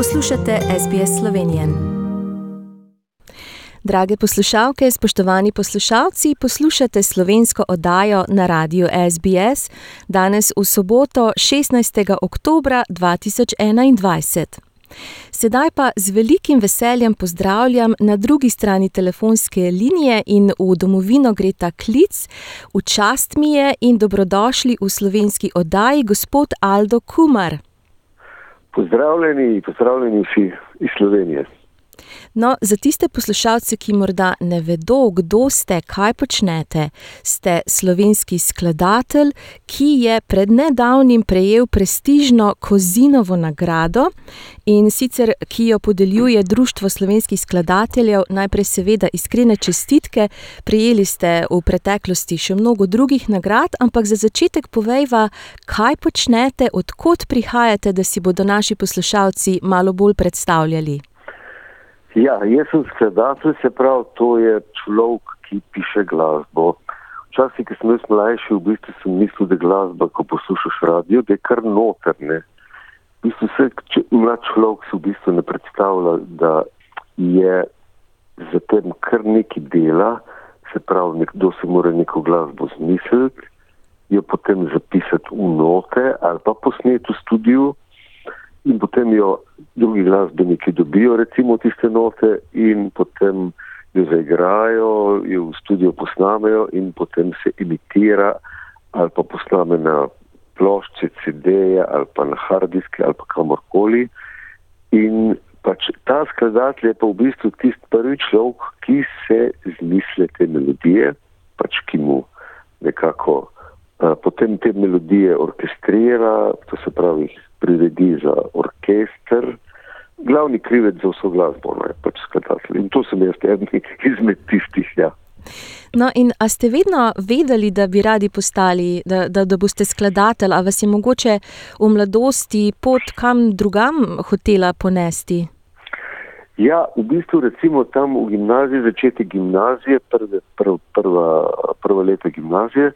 Poslušate SBS Slovenijo. Drage poslušalke, spoštovani poslušalci, poslušate slovensko oddajo na radiju SBS danes v soboto 16. oktober 2021. Sedaj pa z velikim veseljem pozdravljam na drugi strani telefonske linije in v domovino gre ta klic. V čast mi je in dobrodošli v slovenski oddaji gospod Aldo Kumar. Pozdravljeni, pozdravljeni vsi iz Slovenije. No, za tiste poslušalce, ki morda ne vedo, kdo ste, kaj počnete, ste slovenski skladatelj, ki je pred nedavnim prejel prestižno Kozinovo nagrado in sicer ki jo podeljuje Društvo slovenskih skladateljev. Najprej, seveda, iskrene čestitke, prejeli ste v preteklosti še mnogo drugih nagrad, ampak za začetek povejva, kaj počnete, odkot prihajate, da si bodo naši poslušalci malo bolj predstavljali. Ja, jaz sem skladatelj, se pravi, to je človek, ki piše glasbo. Včasih, ko sem jaz mlajši, v bistvu sem mislil, da je glasba, ko poslušaš radio, da je kar notrne. V bistvu se mlad človek v bistvu ne predstavlja, da je za tem kar neki dela, se pravi, nekdo se mora neko glasbo zmisliti, jo potem zapisati v note ali pa posneti v studiu in potem jo drugi glasbeniki dobijo, recimo tiste note, in potem jo zaigrajo, jo v studiu posnamejo, in potem se imitira ali pa posname na plošče, CD-je ali pa na hardiske ali pa kamorkoli. In pač ta skladatelj je pa v bistvu tisti prvi človek, ki se zmisle te melodije, pač ki mu nekako uh, potem te melodije orkestrira, to se pravi priredi za orkester. Glavni krivec za vso glasbo je pač skladatelj in to sem jaz eden izmed tistih. Ja. No, in a ste vedno vedeli, da bi radi postali, da, da, da boste skladatelj, ali vas je mogoče v mladosti pot kam drugam hotela ponesti? Ja, v bistvu recimo tam v gimnaziji, začetek gimnazije, prve, prv, prva, prva leta gimnazije,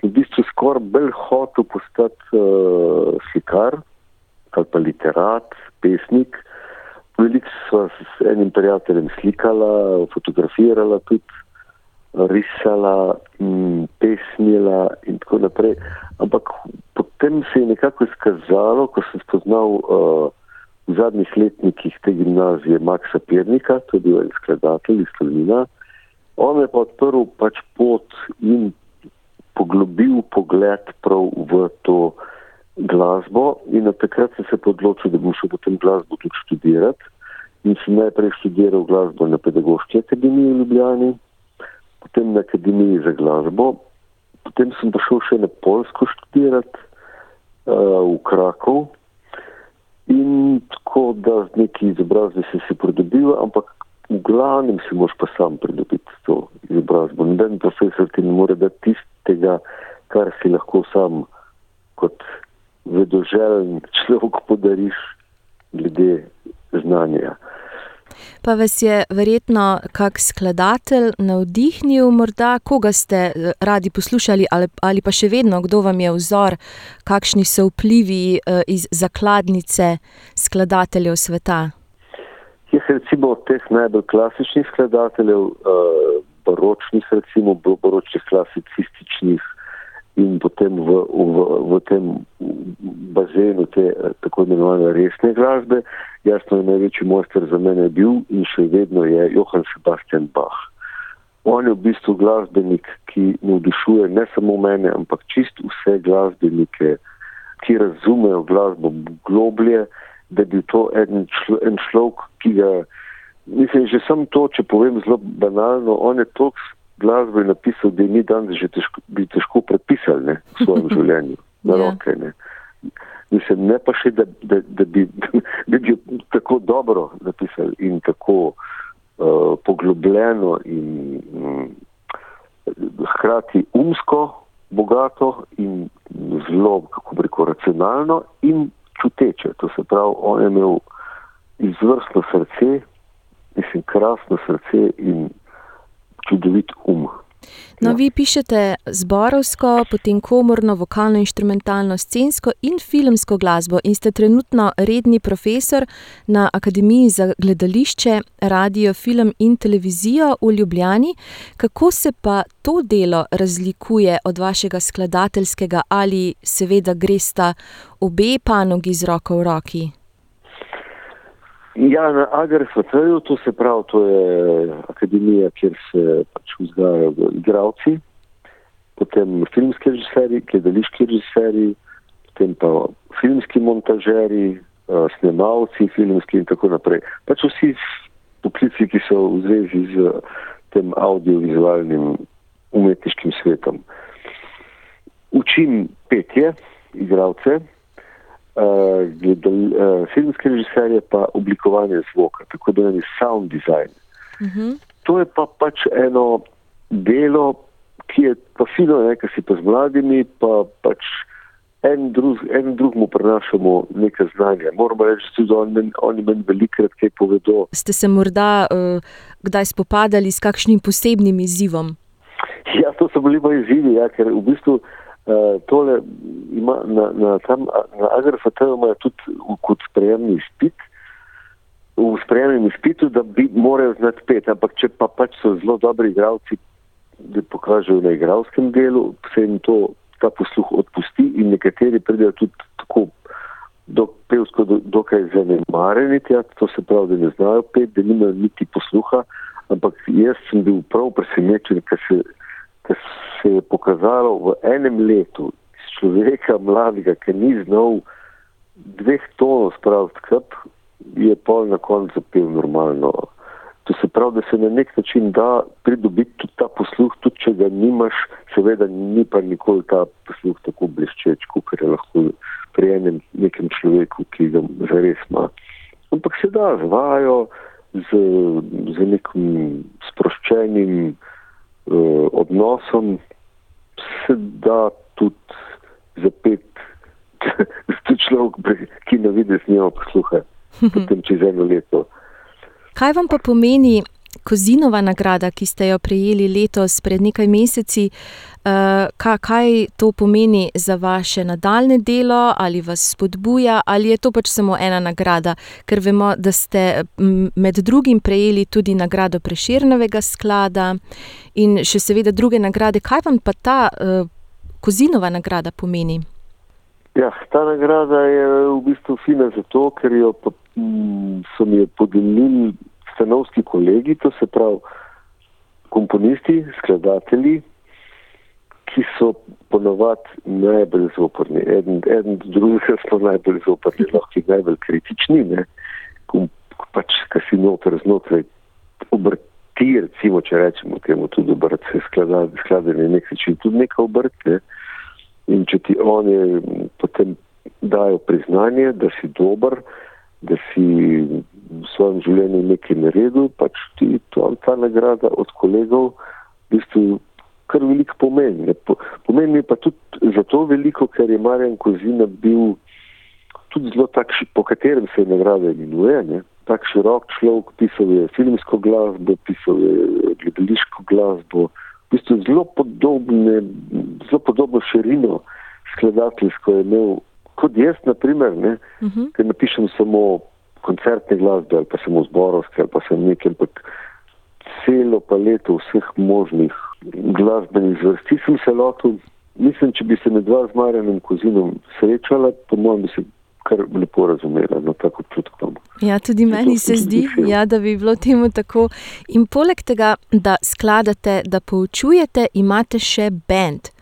sem v bistvu skoraj bolj hotel postati uh, slikar ali pa literat, pesnik. Veliko sva s enim prijateljem slikala, fotografirala tudi, risala, pesnila in tako naprej. Ampak potem se je nekako izkazalo, ko sem spoznal uh, v zadnjih letnikih te gimnazije Maksa Pirnika, tudi en skladatelj iz Tolmina, on je pa odprl pač pot in poglobil pogled prav v to glasbo in od takrat sem se odločil, da bom šel potem glasbo tudi študirati. In sem najprej študiral glasbo na pedagoški akademiji v Ljubljani, potem na akademiji za glasbo, potem sem pa šel še na Polsko študirati uh, v Krakov. In tako da z neki izobrazbi se pridobil, ampak v glavnem si moš pa sam pridobiti to izobrazbo. Noben profesor ti ne more dati tistega, kar si lahko sam kot vedoželjen človek podariš glede znanja. Pa vas je verjetno kak skladatelj navdihnil, morda koga ste eh, radi poslušali, ali, ali pa še vedno, kdo vam je vzor, kakšni so vplivi eh, iz zakladnice skladateljev sveta? Jaz recimo od teh najbolj klasičnih skladateljev, uh, baročnih, recimo baročnih klasicističnih, in potem v, v, v tem bazenu te tako imenovane resne glasbe. Jasno je največji mojster za mene bil in še vedno je Johann Sebastian Bach. On je v bistvu glasbenik, ki navdušuje ne samo mene, ampak čist vse glasbenike, ki razumejo glasbo globlje, da bi to en, člo, en človek, ki ga, mislim, že sem to, če povem zelo banalno, on je toks glasbo je napisal, da mi danes že težko, bi težko prepisali ne, v svojem življenju, na ja. roke. Ne. Mislim, ne pa še, da, da, da, bi, da bi tako dobro napisali in tako uh, poglobljeno in um, hkrati umsko bogato in zelo, kako bi rekel, racionalno in čuteče. To se pravi, on je imel izvrstno srce, mislim, krasno srce in čudovit um. No, ja. vi pišete zborovsko, potem komorno, vokalno, instrumentalno, scensko in filmsko glasbo in ste trenutno redni profesor na Akademiji za gledališče, radio, film in televizijo v Ljubljani. Kako se pa to delo razlikuje od vašega skladateljskega ali seveda gresta obe panogi z roko v roki? Ja, na AGRFT-ju, to se pravi, to je akademija, kjer se pač vzgajajo igravci, potem filmski režiserji, gledališki režiserji, potem pa filmski montažeri, snemalci filmski in tako naprej. Pač vsi poklici, ki so v zvezi z tem audiovizualnim umetniškim svetom. Učim petje, igravce, gledal, uh, filmske režiserje, pa oblikovanje zvoka, tako da je sound design. Uh mhm. -huh. To je pa pač eno delo, ki je pa fino, nekaj si pa z mladimi, pa pač en drug, en drug mu prenašamo nekaj znanja. Moramo reči, da oni, oni meni velikrat kaj povedo. Ste se morda uh, kdaj spopadali s kakšnim posebnim izzivom? Ja, to so bili moji izzivi, ja, ker v bistvu. Uh, tole ima na, na, na AGRFT-ju imajo tudi kot sprejemni izpit, v sprejemnem izpitu, da bi morajo znati pet, ampak če pa pač so zelo dobri igravci, da pokažejo na igravskem delu, se jim to, ta posluh odpusti in nekateri pridejo tudi tako do, pevsko do, dokaj zanemareni, to se pravi, da ne znajo pet, da nimajo niti posluha, ampak jaz sem bil prav presenečen, ker se ker se je pokazalo v enem letu človeka mladega, ki ni znal dveh tonov spraviti skrb, je pol na koncu zapel normalno. To se pravi, da se na nek način da pridobiti tudi ta posluh, tudi če ga nimaš, seveda ni pa nikoli ta posluh tako bleščeč, kot je lahko pri enem nekem človeku, ki ga zares ima. Ampak se da z vajo, z, z nekim sproščenim, uh, odnosom se da tudi zapet, da človek, ki ne vidi z njo posluha, potem čez eno leto. Kaj vam pa pomeni Kozinova nagrada, ki ste jo prejeli letos, pred nekaj meseci? Uh, kaj to pomeni za vaše nadaljne delo, ali vas spodbuja, ali je to pač samo ena nagrada, ker vemo, da ste med drugim prejeli tudi nagrado Preširnega sklada in še seveda druge nagrade. Kaj vam pa ta uh, Kozinova nagrada pomeni? Ja, ta nagrada je v bistvu fina zato, ker jo pa, m, so mi jo podelili stanovski kolegi, to se pravi komponisti, skladatelji, ki so ponovadi najbolj zoprni. Eden, eden drugega smo najbolj zoprni, lahko najbolj kritični, ne? pač, ki si noter znotraj obrti, recimo, če rečemo temu tudi obrt, se skladanje nek način tudi neka obrt. Ne? In če ti oni potem dajo priznanje, da si dober, da si v svojem življenju nekaj naredil, pač ti to, ta nagrada od kolegov v bistvu kar veliko pomeni. Pomeni pa tudi zato veliko, ker je Marjan Kozina bil tudi zelo takšen, po katerem se je nagrada imenuje, ne? Tak širok človek, pisal je filmsko glasbo, pisal je gledališko glasbo, v bistvu zelo podobne, zelo podobno širino skladateljsko je imel kot jaz, na primer, uh mhm. -huh. ker napišem samo koncertne glasbe ali pa samo zborovske ali pa sem nekaj, ampak celo paleto vseh možnih glasbenih zvrsti sem se lotil. Mislim, če bi se med dva z Marjanom Kozinom srečala, po mojem bi se kar lepo razumela, no tako občutkom. Ja, tudi meni se zdi, ja, da bi bilo temu tako. In poleg tega, da skladate, da poučujete, imate še bend.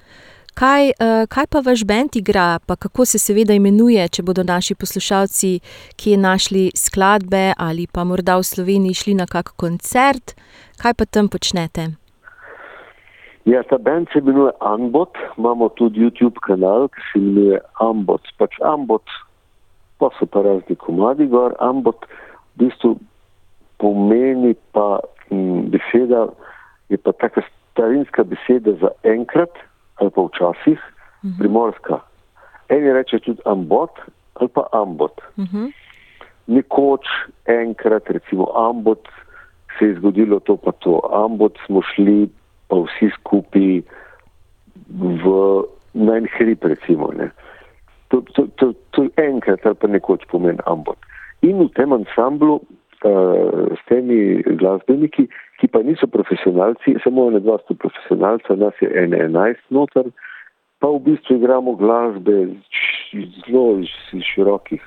Kaj, uh, kaj pa vaš bend igra, pa kako se seveda imenuje, če bodo naši poslušalci, ki je našli skladbe ali pa morda v Sloveniji šli na kak koncert, kaj pa tam počnete? Ja, ta bend se imenuje Ambot, imamo tudi YouTube kanal, ki se imenuje Ambot. Pač Ambot, pa so pa razni komadi gor. Ambot v bistvu pomeni pa m, beseda, je pa taka starinska beseda za enkrat ali pa včasih uh mhm. -huh. primorska. Eni reče tudi ambot ali pa ambot. Uh mhm. -huh. Nekoč, enkrat, recimo ambot, se je zgodilo to pa to. Ambot smo šli pa vsi skupaj v najn hrib, recimo. Ne. To, to, to, to enkrat ali pa nekoč pomeni ambot. In v tem ansamblu uh, s temi glasbeniki, ki pa niso profesionalci, samo ene dva sta profesionalca, nas je ene enajst noter, pa v bistvu igramo glasbe zelo širokih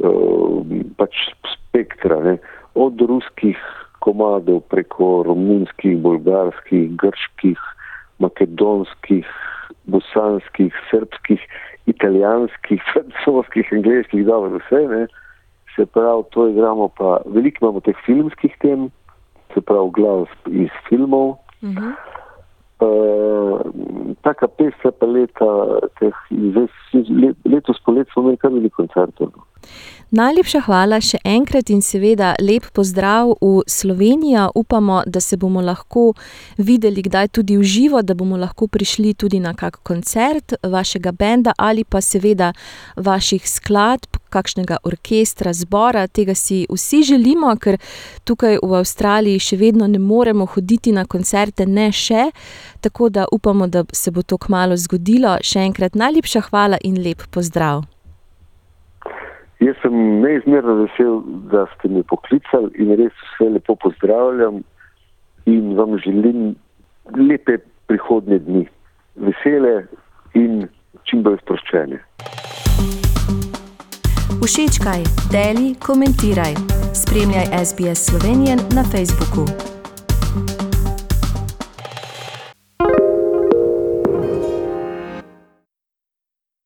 uh, pač spektra, ne? od ruskih komadov preko romunskih, bolgarskih, grških, makedonskih, bosanskih, srpskih, italijanskih, francoskih, angliških, dobro, vse ne. Se pravi, to igramo pa, veliko imamo teh filmskih tem, se pravi, glasb iz filmov. Uh -huh. uh, taka pestra paleta, teh, letos polet smo imeli kar veliko koncertov. Najlepša hvala še enkrat in seveda lep pozdrav v Slovenijo. Upamo, da se bomo lahko videli kdaj tudi v živo, da bomo lahko prišli tudi na kak koncert vašega benda ali pa seveda vaših skladb, kakšnega orkestra, zbora. Tega si vsi želimo, ker tukaj v Avstraliji še vedno ne moremo hoditi na koncerte, ne še. Tako da upamo, da se bo to kmalo zgodilo. Še enkrat najlepša hvala in lep pozdrav. Jaz sem neizmerno vesel, da ste me poklicali in res vse lepo pozdravljam in vam želim lepe prihodnje dni, vesele in čim bolj sproščene. Všečkaj, deli, komentiraj. Spremljaj SBS Slovenijo na Facebooku.